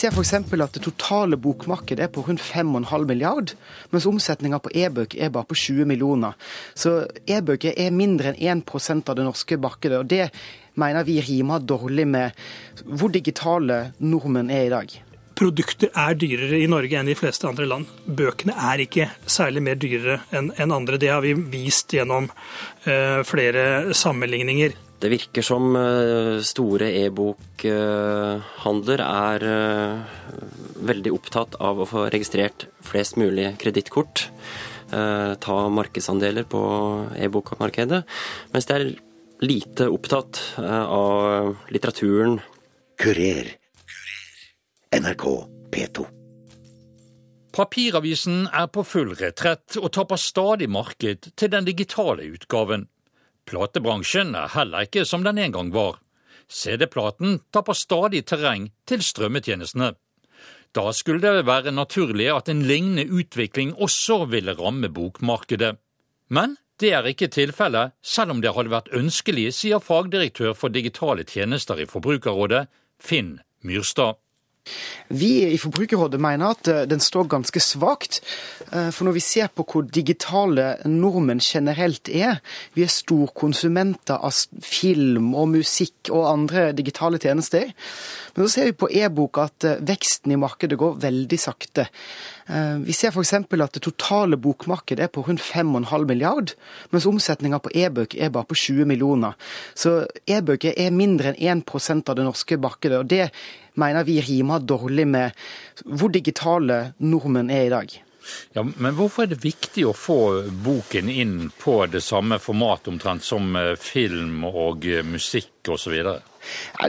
Ser f.eks. at det totale bokmarkedet er på rundt 5,5 milliard, mens omsetninga på e-bøker er bare på 20 millioner. Så e-bøker er mindre enn 1% av det norske markedet. og det mener vi rimer dårlig med hvor digitale nordmenn er i dag. Produkter er dyrere i Norge enn i fleste andre land. Bøkene er ikke særlig mer dyrere enn andre. Det har vi vist gjennom uh, flere sammenligninger. Det virker som uh, store e-bokhandler er veldig opptatt av å få registrert flest mulig kredittkort. Ta markedsandeler på e-bokmarkedet. Mens det er lite opptatt av litteraturen. Kurer. NRK P2. Papiravisen er på full retrett og tapper stadig marked til den digitale utgaven. Platebransjen er heller ikke som den en gang var. CD-platen tapper stadig terreng til strømmetjenestene. Da skulle det være naturlig at en lignende utvikling også ville ramme bokmarkedet. Men det er ikke tilfellet, selv om det hadde vært ønskelig, sier fagdirektør for digitale tjenester i Forbrukerrådet, Finn Myrstad. Vi i Forbrukerrådet mener at eh, den står ganske svakt. Eh, for når vi ser på hvor digitale nordmenn generelt er, vi er storkonsumenter av film og musikk og andre digitale tjenester. Men så ser vi på e-bok at eh, veksten i markedet går veldig sakte. Vi ser f.eks. at det totale bokmarkedet er på rundt 5,5 milliard, mens omsetninga på e-bøker er bare på 20 millioner. Så e-bøker er mindre enn 1% av det norske markedet. og det mener vi rimer dårlig med hvor digitale nordmenn er i dag. Ja, Men hvorfor er det viktig å få boken inn på det samme format omtrent som eh, film og eh, musikk osv.?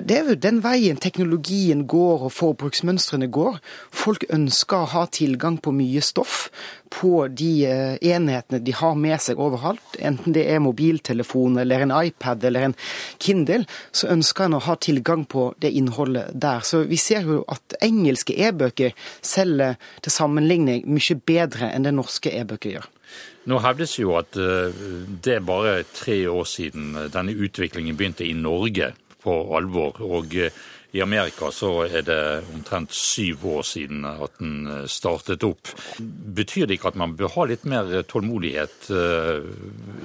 Det er jo den veien teknologien går og forbruksmønstrene går. Folk ønsker å ha tilgang på mye stoff på de eh, enhetene de har med seg overalt. Enten det er mobiltelefon eller en iPad eller en Kindle, så ønsker en å ha tilgang på det innholdet der. Så vi ser jo at engelske e-bøker selger til sammenligning mye bedre enn det norske e-bøker gjør. Nå hevdes jo at eh, det er bare tre år siden denne utviklingen begynte i Norge på alvor. Og eh, i Amerika så er det omtrent syv år siden at den eh, startet opp. Betyr det ikke at man bør ha litt mer tålmodighet eh,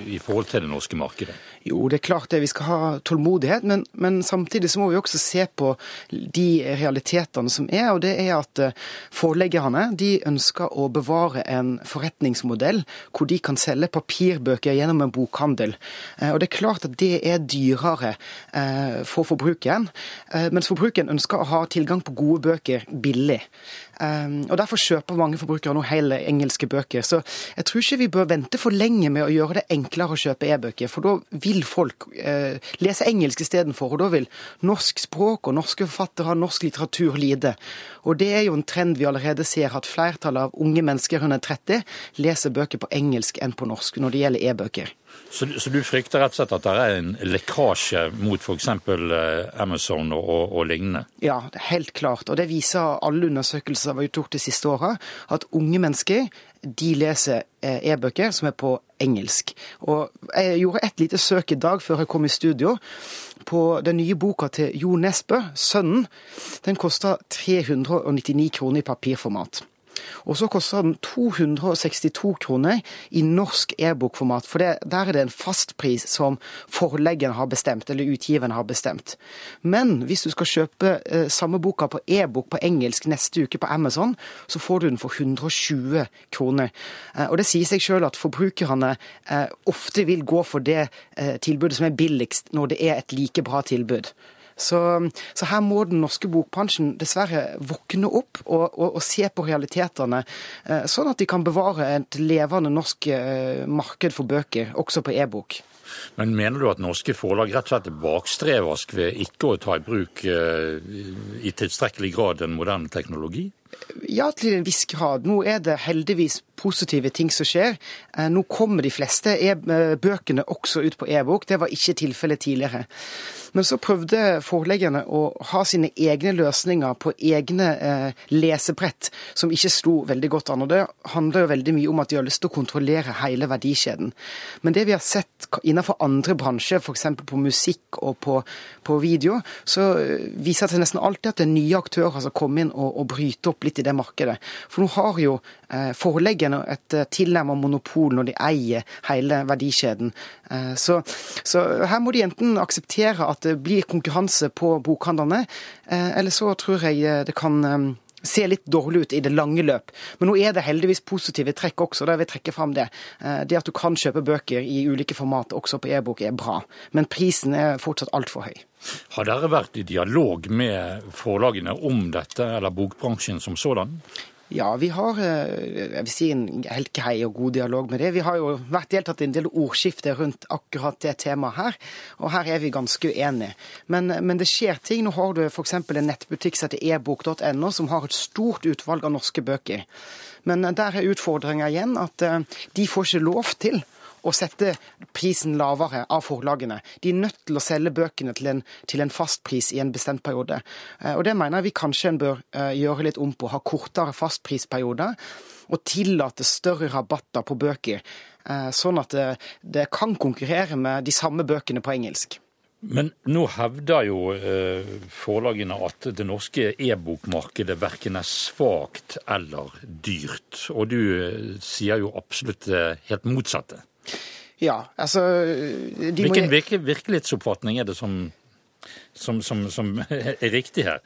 i forhold til det norske markedet? Jo, det er klart det. Vi skal ha tålmodighet, men, men, samtidig så må vi også se på de realitetene som er. Og det er at forleggerne de ønsker å bevare en forretningsmodell hvor de kan selge papirbøker gjennom en bokhandel. Og det er klart at det er dyrere for forbrukeren. Mens forbrukeren ønsker å ha tilgang på gode bøker billig. Um, og Derfor kjøper mange forbrukere nå hele engelske bøker. Så jeg tror ikke vi bør vente for lenge med å gjøre det enklere å kjøpe e-bøker. For da vil folk uh, lese engelsk istedenfor, og da vil norsk språk og norske forfattere, norsk litteratur lide. Og det er jo en trend vi allerede ser, at flertallet av unge mennesker under 30 leser bøker på engelsk enn på norsk når det gjelder e-bøker. Så, så, du frykter rett og slett at det er en lekkasje mot f.eks. Eh, Amazon og, og, og, lignende? Ja, helt klart. Og det viser alle undersøkelser vi har gjort de siste åra, at unge mennesker de leser eh, e-bøker som er på engelsk. Og Jeg gjorde et lite søk i dag før jeg kom i studio på den nye boka til Jo Nesbø, 'Sønnen'. Den koster 399 kroner i papirformat. Og så koster den 262 kroner i norsk e-bokformat, for det, der er det en fastpris som forleggeren har bestemt, eller utgiveren har bestemt. Men hvis du skal kjøpe eh, samme boka på e-bok på engelsk neste uke på Amazon, så får du den for 120 kroner. Eh, og det sier seg sjøl at forbrukerne eh, ofte vil gå for det eh, tilbudet som er billigst, når det er et like bra tilbud. Så, så, her må den norske bokbransjen dessverre våkne opp og, og, og se på realitetene, eh, sånn at de kan bevare et levende norsk eh, marked for bøker, også på e-bok. Men mener du at norske forlag rett og slett er bakstreversk ved ikke å ta i bruk eh, i tilstrekkelig grad en moderne teknologi? Ja, til en viss grad. Nå er det heldigvis positive ting som skjer. Eh, nå kommer de fleste e bøkene også ut på e-bok. Det var ikke tilfellet tidligere. Men så prøvde forleggerne å ha sine egne løsninger på egne eh, lesebrett, som ikke sto veldig godt an. Og det handler jo veldig mye om at de har lyst til å kontrollere hele verdikjeden. Men det vi har sett innenfor andre bransjer, f.eks. på musikk og på, på, video, så eh, viser det seg nesten alltid at det er nye aktører som kommer inn og, og bryter opp litt i det markedet. For nå har jo eh, forleggerne et eh, tilnærmet monopol når de eier hele verdikjeden. Eh, så, så her må de enten akseptere at det blir konkurranse på bokhandlene. Eller så tror jeg det kan eh, se litt dårlig ut i det lange løp. Men nå er det heldigvis positive trekk også. Da vil trekke fram det. Det at du kan kjøpe bøker i ulike format, også på e-bok, er bra. Men prisen er fortsatt altfor høy. Har dere vært i dialog med forlagene om dette, eller bokbransjen som sådan? Ja, vi har eh, jeg vil si, en helt grei og god dialog med det. Vi har jo vært deltatt i en del ordskifter rundt akkurat det temaet her, og her er vi ganske uenige. Men, men det skjer ting. Nå har du f.eks. en nettbutikk som heter ebok.no, som har et stort utvalg av norske bøker. Men der er utfordringa igjen at eh, de får ikke lov til å sette prisen lavere av forlagene. De er nødt til å selge bøkene til en, til en fastpris i en bestemt periode. Eh, og Det mener vi kanskje en bør eh, gjøre litt om på. Ha kortere fastprisperioder og tillate større rabatter på bøker. Eh, sånn at det, det kan konkurrere med de samme bøkene på engelsk. Men nå hevder jo forlagene at det norske e-bokmarkedet verken er svakt eller dyrt. Og du sier jo absolutt helt motsatte. Ja, altså Hvilken må... virkelighetsoppfatning er det som, som, som, som er riktig her?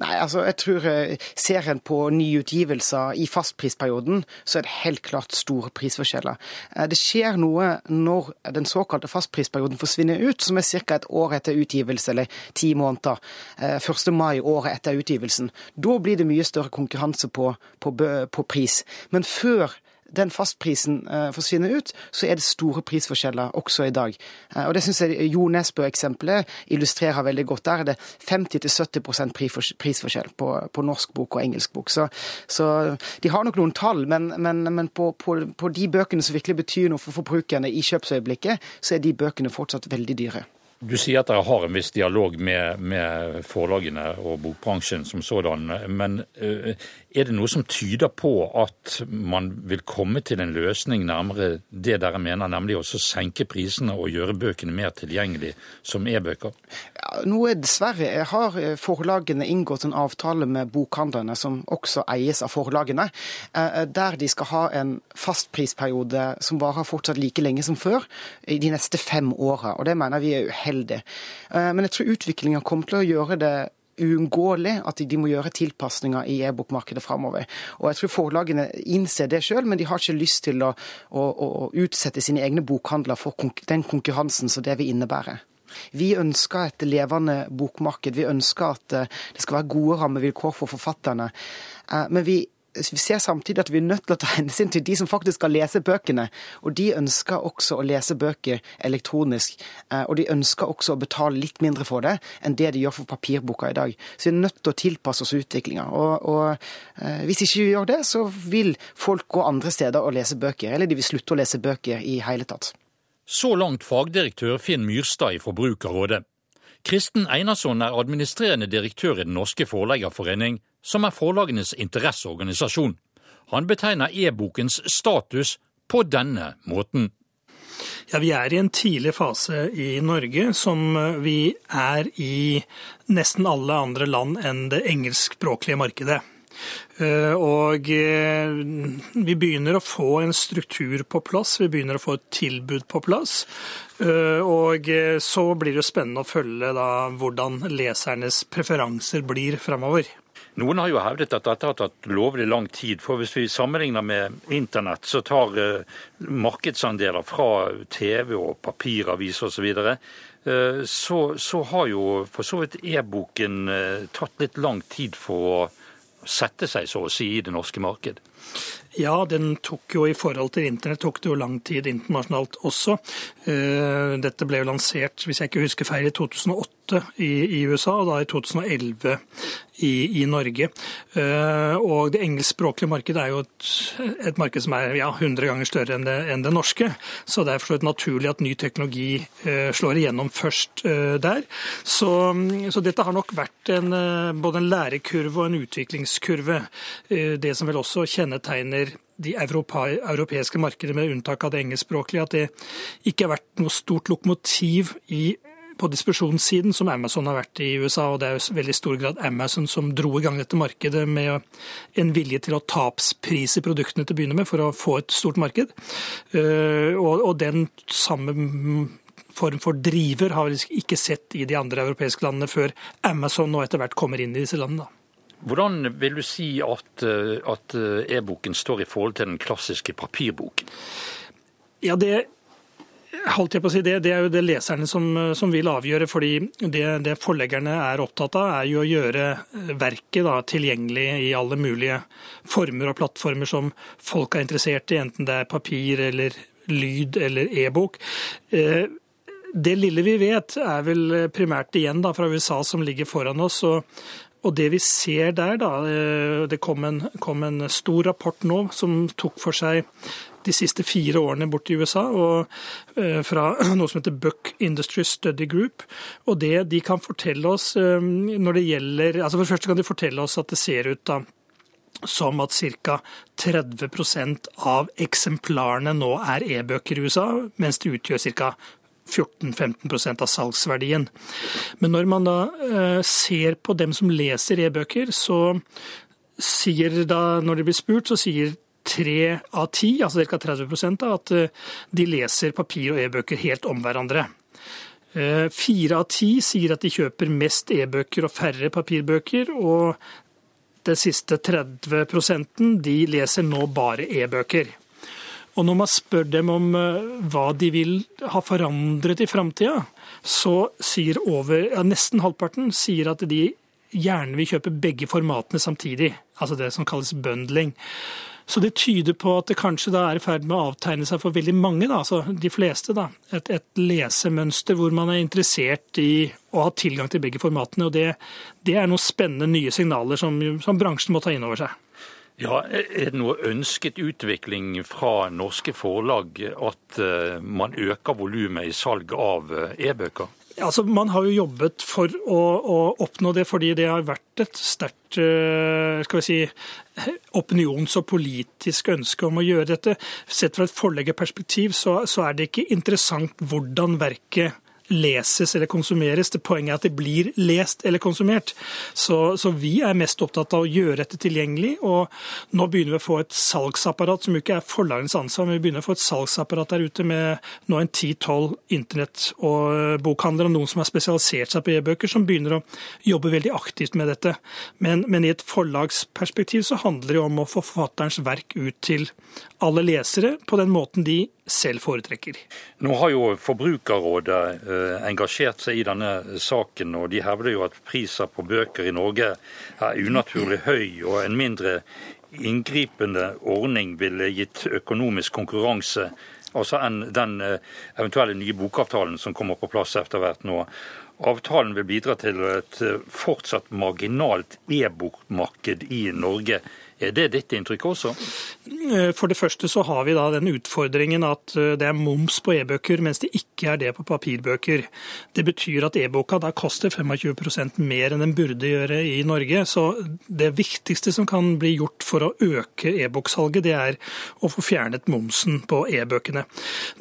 Nei, altså jeg tror eh, Ser en på nyutgivelser i fastprisperioden, så er det helt klart store prisforskjeller. Eh, det skjer noe når den såkalte fastprisperioden forsvinner ut, som er ca. et år etter utgivelse, eller ti måneder. 1. Eh, mai året etter utgivelsen. Da blir det mye større konkurranse på, på, på pris. Men før den fastprisen eh, forsvinner ut, så er det store prisforskjeller også i dag. Eh, og Det syns jeg Jo Nesbø-eksempelet illustrerer veldig godt. Der er det 50-70 prisforskjell på, på, norsk bok og engelsk bok. Så, så de har nok noen tall, men, men, men på, på, på de bøkene som virkelig betyr noe for forbrukerne i kjøpsøyeblikket, så er de bøkene fortsatt veldig dyre. Du sier at dere har en viss dialog med, med forlagene og bokbransjen som sådan. Men uh, er det noe som tyder på at man vil komme til en løsning nærmere det dere mener, nemlig å senke prisene og gjøre bøkene mer tilgjengelig som e-bøker? Ja, nå er dessverre har eh, forlagene inngått en avtale med bokhandlerne, som også eies av forlagene, uh, der de skal ha en fastprisperiode som varer fortsatt like lenge som før, i de neste fem åra. Og det mener vi er uheldig. Eh, men jeg tror utviklinga kommer til å gjøre det uunngåelig at de må gjøre tilpasninger i e-bokmarkedet framover. Og jeg tror forlagene innser det sjøl, men de har ikke lyst til å, å, å utsette sine egne bokhandler for den konkurransen som det vil innebære. Vi ønsker et levende bokmarked. Vi ønsker at eh, det skal være gode rammevilkår for forfatterne. Eh, men vi vi ser samtidig at vi er nødt til å ta hensyn til de som faktisk skal lese bøkene. Og de ønsker også å lese bøker elektronisk. Eh, og de ønsker også å betale litt mindre for det enn det de gjør for papirboka i dag. Så vi er nødt til å tilpasse oss utviklinga. Og, og eh, hvis ikke vi gjør det, så vil folk gå andre steder og lese bøker. Eller de vil slutte å lese bøker i hele tatt. Så langt fagdirektør Finn Myrstad i Forbrukerrådet. Kristen Einarsson er administrerende direktør i Den norske forleggerforening, som er forlagenes interesseorganisasjon. Han betegner e-bokens status på denne måten. Ja, Vi er i en tidlig fase i Norge, som vi er i nesten alle andre land enn det engelskspråklige markedet. Eh, og eh, vi begynner å få en struktur på plass, vi begynner å få et tilbud på plass. Eh, og så blir det spennende å følge da hvordan lesernes preferanser blir fremover. Noen har jo hevdet at dette har tatt lovlig lang tid. For hvis vi sammenligner med internett, så tar markedsandeler fra TV og papiraviser osv. Så, så, så har jo for så vidt e-boken tatt litt lang tid for å sette seg, så å si, i det norske marked? Ja, den tok jo i forhold til internett tok det jo lang tid internasjonalt også. Eh, dette ble jo lansert, hvis jeg ikke husker feil, i 2008 i, USA, og da i 2011 i, i Norge. Eh, og det engelskspråklige markedet er jo et, et marked som er ja, 100 ganger større enn det, enn det norske. Så det er forstått naturlig at ny teknologi eh, slår igjennom først der. Så, så, dette har nok vært en, både en lærekurve og en utviklingskurve. Det som vel også kjennetegner de europeiske markedene, med unntak av det engelskspråklige, at det ikke har vært noe stort lokomotiv i, på distribusjonssiden, som Amazon har vært i USA. og Det er jo veldig stor grad Amazon som dro i gang dette markedet med en vilje til å tapsprise produktene til å begynne med, for å få et stort marked. Eh, og, og den samme form for driver har vi ikke sett i de andre europeiske landene før Amazon nå etter hvert kommer inn i disse landene. Hvordan vil du si at, eh, at eh, e-boken står i forhold til den klassiske papirboken? Ja, det holdt jeg på å si, det, det er jo det leserne som, som vil avgjøre. fordi det, det, forleggerne er opptatt av, er jo å gjøre verket da, tilgjengelig i alle mulige former og plattformer som folk er interessert i, enten det er papir eller lyd eller e-bok. Eh, det lille vi vet, er vel primært igjen da, fra USA som ligger foran oss. og og det vi ser der, da eh, Det kom en, kom en, stor rapport nå som tok for seg de siste fire årene bort i USA, og, eh, fra noe som heter Buck Industry Study Group. Og det de kan fortelle oss eh, når det gjelder altså For det første kan de fortelle oss at det ser ut da som at ca. 30% av eksemplarene nå er e-bøker i USA, mens det utgjør ca. 14-15% av salgsverdien. Men når man da eh, ser på dem som leser e-bøker, så sier da, når de blir spurt, så sier tre av ti, altså ca. 30 da, at eh, de leser papir og e-bøker helt om hverandre. Eh, fire av ti sier at de kjøper mest e-bøker og færre papirbøker. Og den siste 30 de leser nå bare e-bøker. Og når man spør dem om eh, hva de vil ha forandret i framtida, så sier over, ja, nesten halvparten sier at de gjerne vil kjøpe begge formatene samtidig. Altså det som kalles bundling. Så det tyder på at det kanskje da er i ferd med å avtegne seg for veldig mange, da, altså de fleste, da, et, et, lesemønster hvor man er interessert i å ha tilgang til begge formatene. og Det, det er noen spennende nye signaler som, som bransjen må ta inn over seg. Ja, Er det noe ønsket utvikling fra norske forlag at eh, man øker volumet i salg av eh, e-bøker? Altså, Man har jo jobbet for å, å, oppnå det, fordi det har vært et sterkt eh, skal vi si, opinions- og politisk ønske om å gjøre dette. Sett fra et forleggerperspektiv så, så er det ikke interessant hvordan verket leses eller konsumeres. Det Poenget er at det blir lest eller konsumert. Så, så, vi er mest opptatt av å gjøre dette tilgjengelig. Og nå begynner vi å få et salgsapparat som ikke er forlagens ansvar, men vi begynner å få et salgsapparat der ute med nå en 10-12 internett- og bokhandlere, og noen som har spesialisert seg på e-bøker, som begynner å jobbe veldig aktivt med dette. Men, men i et forlagsperspektiv så handler det om å få forfatterens verk ut til alle lesere på den måten de selv foretrekker. Nå har jo Forbrukerrådet eh, engasjert seg i denne saken, og de hevder jo at priser på bøker i Norge er unaturlig høy, og en mindre inngripende ordning ville gitt økonomisk konkurranse altså enn den eh, eventuelle nye bokavtalen som kommer på plass etter hvert nå. Avtalen vil bidra til et eh, fortsatt marginalt e-bokmarked i Norge. Er det ditt inntrykk også? Eh, for det første så har vi da den utfordringen at eh, det er moms på e-bøker, mens det ikke er det på papirbøker. Det betyr at e-boka da koster 25% mer enn den burde gjøre i Norge. Så det viktigste som kan bli gjort for å øke e-boksalget, det er å få fjernet momsen på e-bøkene.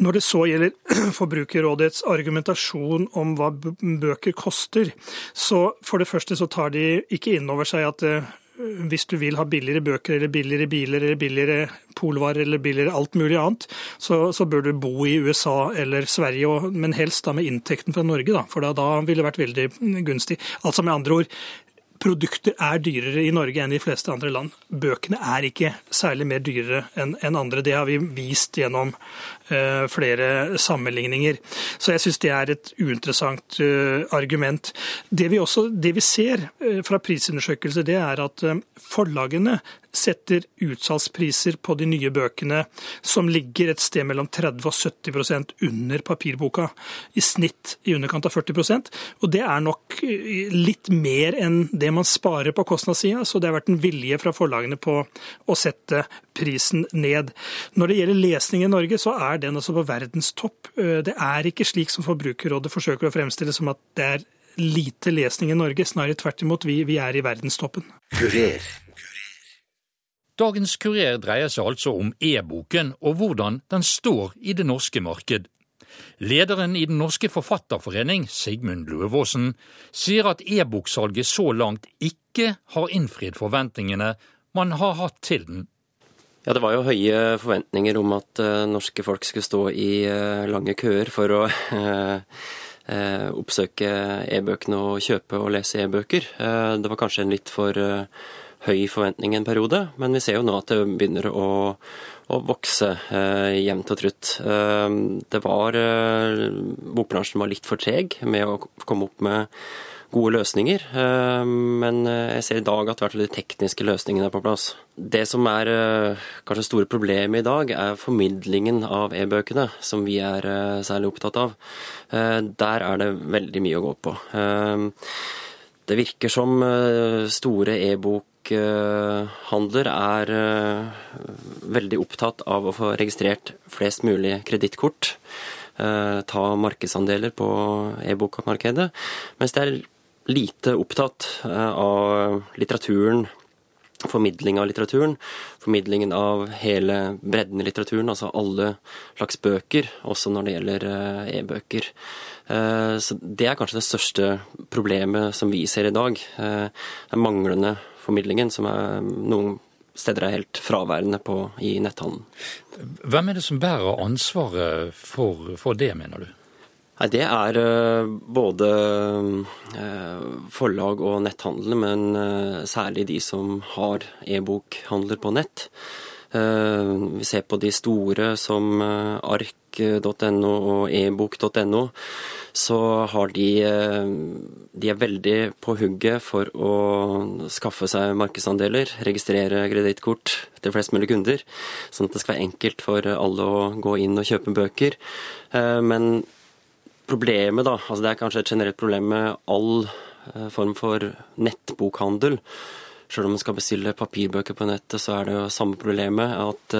Når det så gjelder Forbrukerrådets argumentasjon om hva bøker koster, så for det første så tar de ikke inn over seg at eh, hvis du vil ha billigere bøker eller billigere biler eller billigere polvarer eller billigere alt mulig annet, så, så, bør du bo i USA eller Sverige, men helst da med inntekten fra Norge, da, for da, da ville det vært veldig gunstig. Altså med andre ord, produkter er dyrere i Norge enn i fleste andre land. Bøkene er ikke særlig mer dyrere enn andre. Det har vi vist gjennom uh, flere sammenligninger. Så jeg syns det er et uinteressant uh, argument. Det vi, også, det vi ser uh, fra prisundersøkelser, det er at forlagene setter utsalgspriser på de nye bøkene som ligger et sted mellom 30 og 70% under papirboka. I snitt i underkant av 40% Og det er nok eh, litt mer enn det man sparer på kostnadssida, så det har vært en vilje fra forlagene på å sette prisen ned. Når det gjelder lesning i Norge, så er den altså på verdenstopp. Eh, det er ikke slik som Forbrukerrådet forsøker å fremstille som at det er lite lesning i Norge. Snarere tvert imot, vi, vi er i verdenstoppen. Kurer. Dagens Kurer dreier seg altså om e-boken og hvordan den står i det norske marked. Lederen i Den norske forfatterforening, Sigmund Løvaasen, sier at e-boksalget så langt ikke har innfridd forventningene man har hatt til den. Ja, Det var jo høye forventninger om at uh, norske folk skulle stå i uh, lange køer for å uh, oppsøke e-bøkene og kjøpe og lese e-bøker. det var kanskje en litt for høy forventning en periode, men vi ser jo nå at det begynner å, å vokse eh, jevnt og trutt. Eh, det var eh, Bokbransjen var litt for treg med å komme opp med gode løsninger, eh, men jeg ser i dag at hvert fall de tekniske løsningene er på plass. Det som er eh, kanskje store problemet i dag, er formidlingen av e-bøkene, som vi er eh, særlig opptatt av. Der er det veldig mye å gå på. Det virker som store e-bok bokhandler er eh, veldig opptatt av å få registrert flest mulig kredittkort. Eh, ta markedsandeler på e-bokmarkedet. Mens det er lite opptatt eh, av litteraturen, formidling av litteraturen. Formidlingen av hele bredden i litteraturen, altså alle slags bøker, også når det gjelder e-bøker. Så Det er kanskje det største problemet som vi ser i dag. Det er manglende formidlingen, som er noen steder er helt fraværende på, i netthandelen. Hvem er det som bærer ansvaret for, for det, mener du? Nei, Det er uh, både uh, forlag og netthandlere, men uh, særlig de som har e-bokhandler på nett. Vi ser på de store som ark.no og ebok.no så har de eh, De er veldig på hugget for å skaffe seg markedsandeler, registrere kredittkort til flest mulig kunder, sånn at det skal være enkelt for alle å gå inn og kjøpe bøker. Eh, men problemet, da, altså det er kanskje et generelt problem med all eh, form for nettbokhandel. Selv om man skal bestille papirbøker på nettet, så er det jo samme problemet. At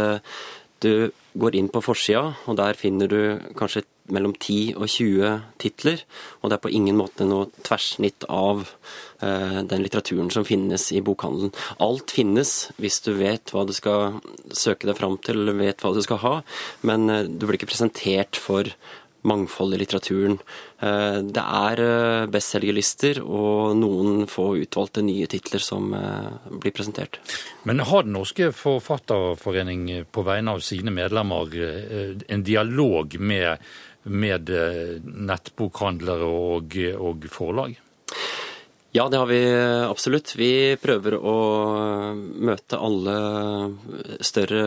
du går inn på forsida, og der finner du kanskje mellom 10 og 20 titler. Og det er på ingen måte noe tverrsnitt av uh, den litteraturen som finnes i bokhandelen. Alt finnes hvis du vet hva du skal søke deg fram til, eller vet hva du skal ha, men uh, du blir ikke presentert for mangfold i litteraturen. Eh, det er eh, bestselgerlister og noen få utvalgte nye titler som eh, blir presentert. Men har Den norske forfatterforening på vegne av sine medlemmer en dialog med, med nettbokhandlere og, og forlag? Ja, det har vi absolutt. Vi prøver å møte alle større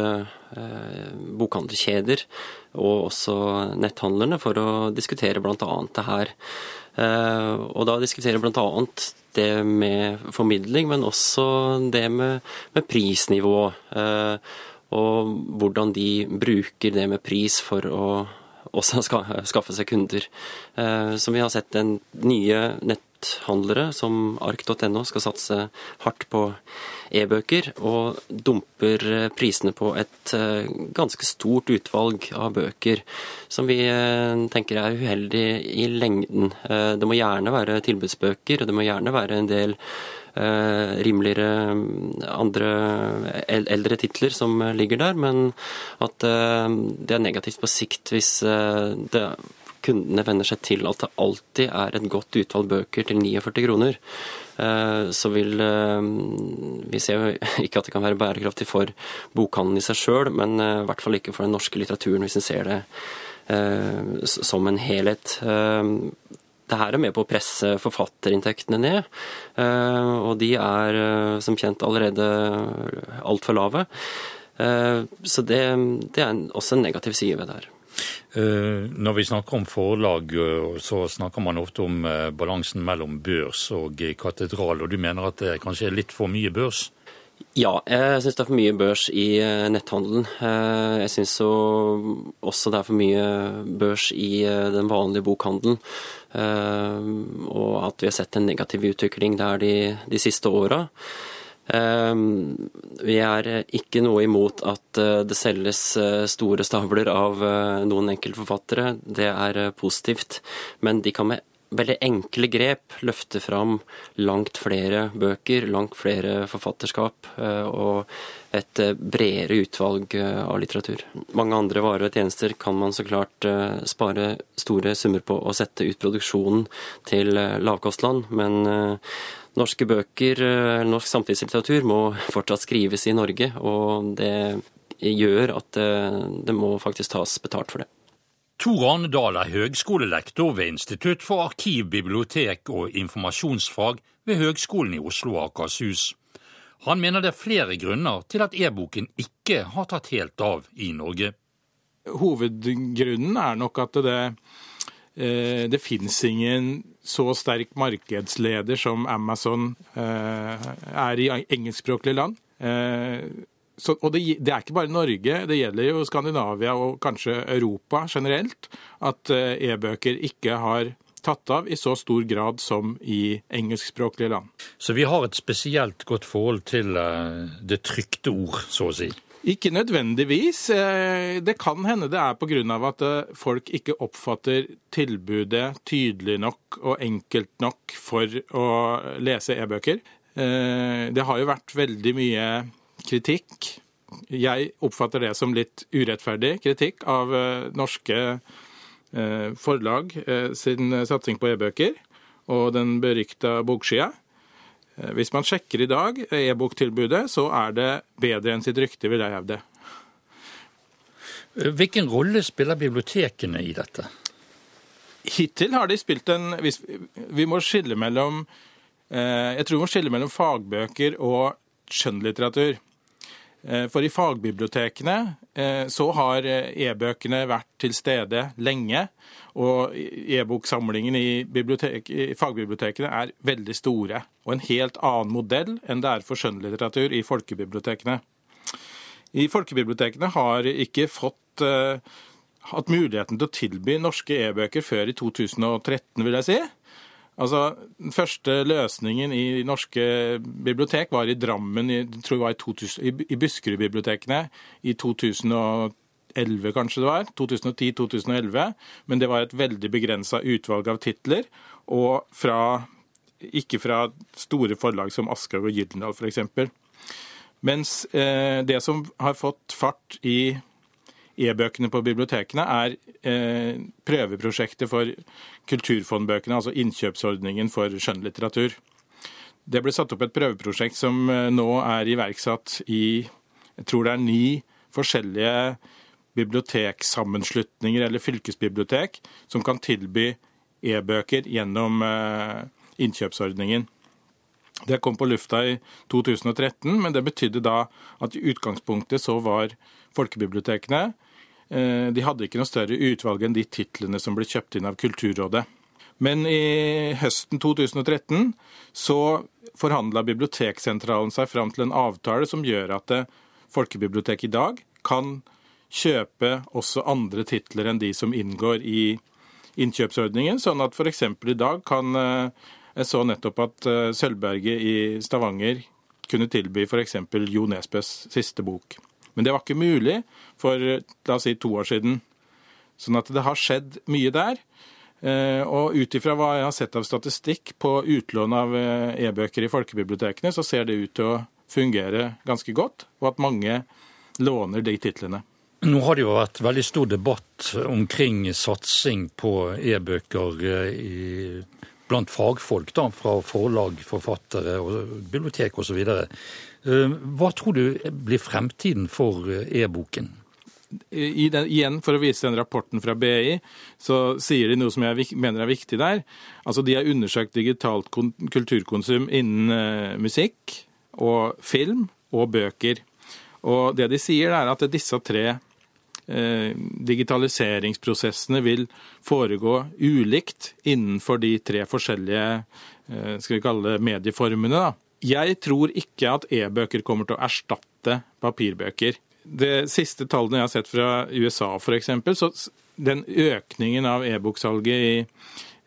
eh, bokhandelkjeder og også netthandlerne for å diskutere bl.a. det her. Eh, og da diskutere bl.a. det med formidling, men også det med, med prisnivå. Eh, og hvordan de bruker det med pris for å også skaffe seg kunder. Som vi har sett den nye nett netthandlere som ark.no skal satse hardt på e-bøker, og dumper prisene på et eh, ganske stort utvalg av bøker, som vi eh, tenker er uheldig i lengden. Eh, det må gjerne være tilbudsbøker, og det må gjerne være en del rimeligere andre eldre titler som ligger der, men at det er negativt på sikt hvis det kundene venner seg til at det alltid er et godt utvalg bøker til 49 kroner, eh, så vil eh, Vi ser ikke at det kan være bærekraftig for bokhandelen i seg sjøl, men eh, i hvert fall ikke for den norske litteraturen, hvis en ser det som en helhet. Det her er med på å presse forfatterinntektene ned, og de er som kjent allerede altfor lave. Så det, det er også en negativ side ved det her. Eh, når vi snakker om forlag, eh, så snakker man ofte om eh, balansen mellom børs og katedral, og du mener at det kanskje er litt for mye børs? Ja, jeg syns det er for mye børs i netthandelen. Jeg syns også det er for mye børs i den vanlige bokhandelen. Og at vi har sett en negativ utvikling der de, de siste åra. Vi er ikke noe imot at det selges store stabler av noen enkeltforfattere. Det er positivt. Men de kan med veldig enkle grep løfte fram langt flere bøker, langt flere forfatterskap eh, og et eh, bredere utvalg eh, av litteratur. Mange andre varer og tjenester kan man så klart spare store summer på å sette ut produksjonen til lavkostland, men norske bøker, norsk samtidslitteratur, må fortsatt skrives i Norge, og det gjør at det må faktisk tas betalt for det. Tor Arne Dahl er høgskolelektor ved Institutt for arkiv, bibliotek og informasjonsfag ved Høgskolen i Oslo og Akershus. Han mener det er flere grunner til at e-boken ikke har tatt helt av i Norge. Hovedgrunnen er nok at det, eh, det fins ingen så sterk markedsleder som Amazon eh, er i engelskspråklige land. Eh, så, og det, det, er ikke bare Norge, det gjelder jo Skandinavia og kanskje Europa generelt, at eh, e-bøker ikke har tatt av i så stor grad som i engelskspråklige land. Så vi har et spesielt godt forhold til eh, det trykte ord, så å si? Ikke nødvendigvis. Eh, det kan hende det er pga. at folk ikke oppfatter tilbudet tydelig nok og enkelt nok for å lese e-bøker. Det har jo vært veldig mye kritikk. Jeg oppfatter det som litt urettferdig kritikk av eh, norske eh, forlag eh, sin satsing på e-bøker og den berykta bokskia. Hvis man sjekker i dag e-boktilbudet, så er det bedre enn sitt rykte, vil jeg hevde. Hvilken rolle spiller bibliotekene i dette? Hittil har de spilt en Vi må skille mellom Jeg tror vi må skille mellom fagbøker og skjønnlitteratur. Eh, for i fagbibliotekene eh, så har eh, e-bøkene vært til stede lenge. Og e-boksamlingen i, i, fagbibliotekene er veldig store. Og en helt annen modell enn det er for skjønnlitteratur i folkebibliotekene. I folkebibliotekene har ikke fått uh, hatt muligheten til å tilby norske e-bøker før i 2013, vil jeg si. Altså, Den første løsningen i norske bibliotek var i Drammen, i, tror jeg var i, 2000, i, Buskerud-bibliotekene i 2011, kanskje det var. 2010-2011. Men det var et veldig begrensa utvalg av titler, og fra, ikke fra store forlag som Aschehoug og Gyldendal f.eks. Mens eh, det som har fått fart i e-bøkene på bibliotekene er eh, prøveprosjektet for kulturfondbøkene, altså innkjøpsordningen for skjønnlitteratur. Det ble satt opp et prøveprosjekt som eh, nå er iverksatt i jeg tror det er ni forskjellige biblioteksammenslutninger eller fylkesbibliotek som kan tilby e-bøker gjennom eh, innkjøpsordningen. Det kom på lufta i 2013, men det betydde da at i utgangspunktet så var folkebibliotekene de hadde ikke noe større utvalg enn de titlene som ble kjøpt inn av Kulturrådet. Men i høsten 2013 så forhandla Biblioteksentralen seg fram til en avtale som gjør at folkebiblioteket i dag kan kjøpe også andre titler enn de som inngår i innkjøpsordningen, sånn at f.eks. i dag kan eh, Jeg så nettopp at eh, Sølvberget i Stavanger kunne tilby f.eks. Jo Nesbøs siste bok. Men det var ikke mulig for la oss si, to år siden. Sånn at det har skjedd mye der. Eh, og ut ifra hva jeg har sett av statistikk på utlån av eh, e-bøker i folkebibliotekene, så ser det ut til å fungere ganske godt, og at mange låner de titlene. Nå har det jo vært veldig stor debatt omkring satsing på e-bøker eh, blant fagfolk, da, fra forlag, forfattere, og bibliotek osv. Eh, hva tror du blir fremtiden for eh, e-boken? Den, igjen, for å vise den rapporten fra BI, så sier de noe som jeg mener er viktig der. Altså, De har undersøkt digitalt kulturkonsum innen uh, musikk og film og bøker. Og det de sier, er at disse tre digitaliseringsprosessene vil foregå ulikt innenfor de tre forskjellige skal vi kalle det medieformene. da. Jeg tror ikke at e-bøker kommer til å erstatte papirbøker. Det siste tallene jeg har sett fra USA f.eks., så den økningen av e-boksalget i,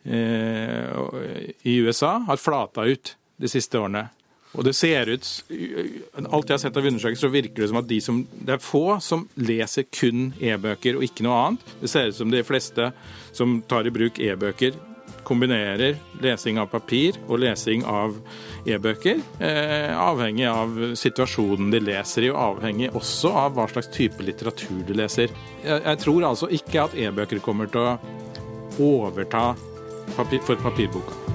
eh, i USA har flata ut de siste årene. Og det ser ut Alt jeg har sett av undersøkelser, så virker det som at de som, det er få som leser kun e-bøker og ikke noe annet. Det ser ut som de fleste som tar i bruk e-bøker, kombinerer lesing av papir og lesing av e-bøker, eh, avhengig av situasjonen de leser i, og avhengig også av hva slags type litteratur de leser. Jeg, tror altså ikke at e-bøker kommer til å overta papir, for papirboka.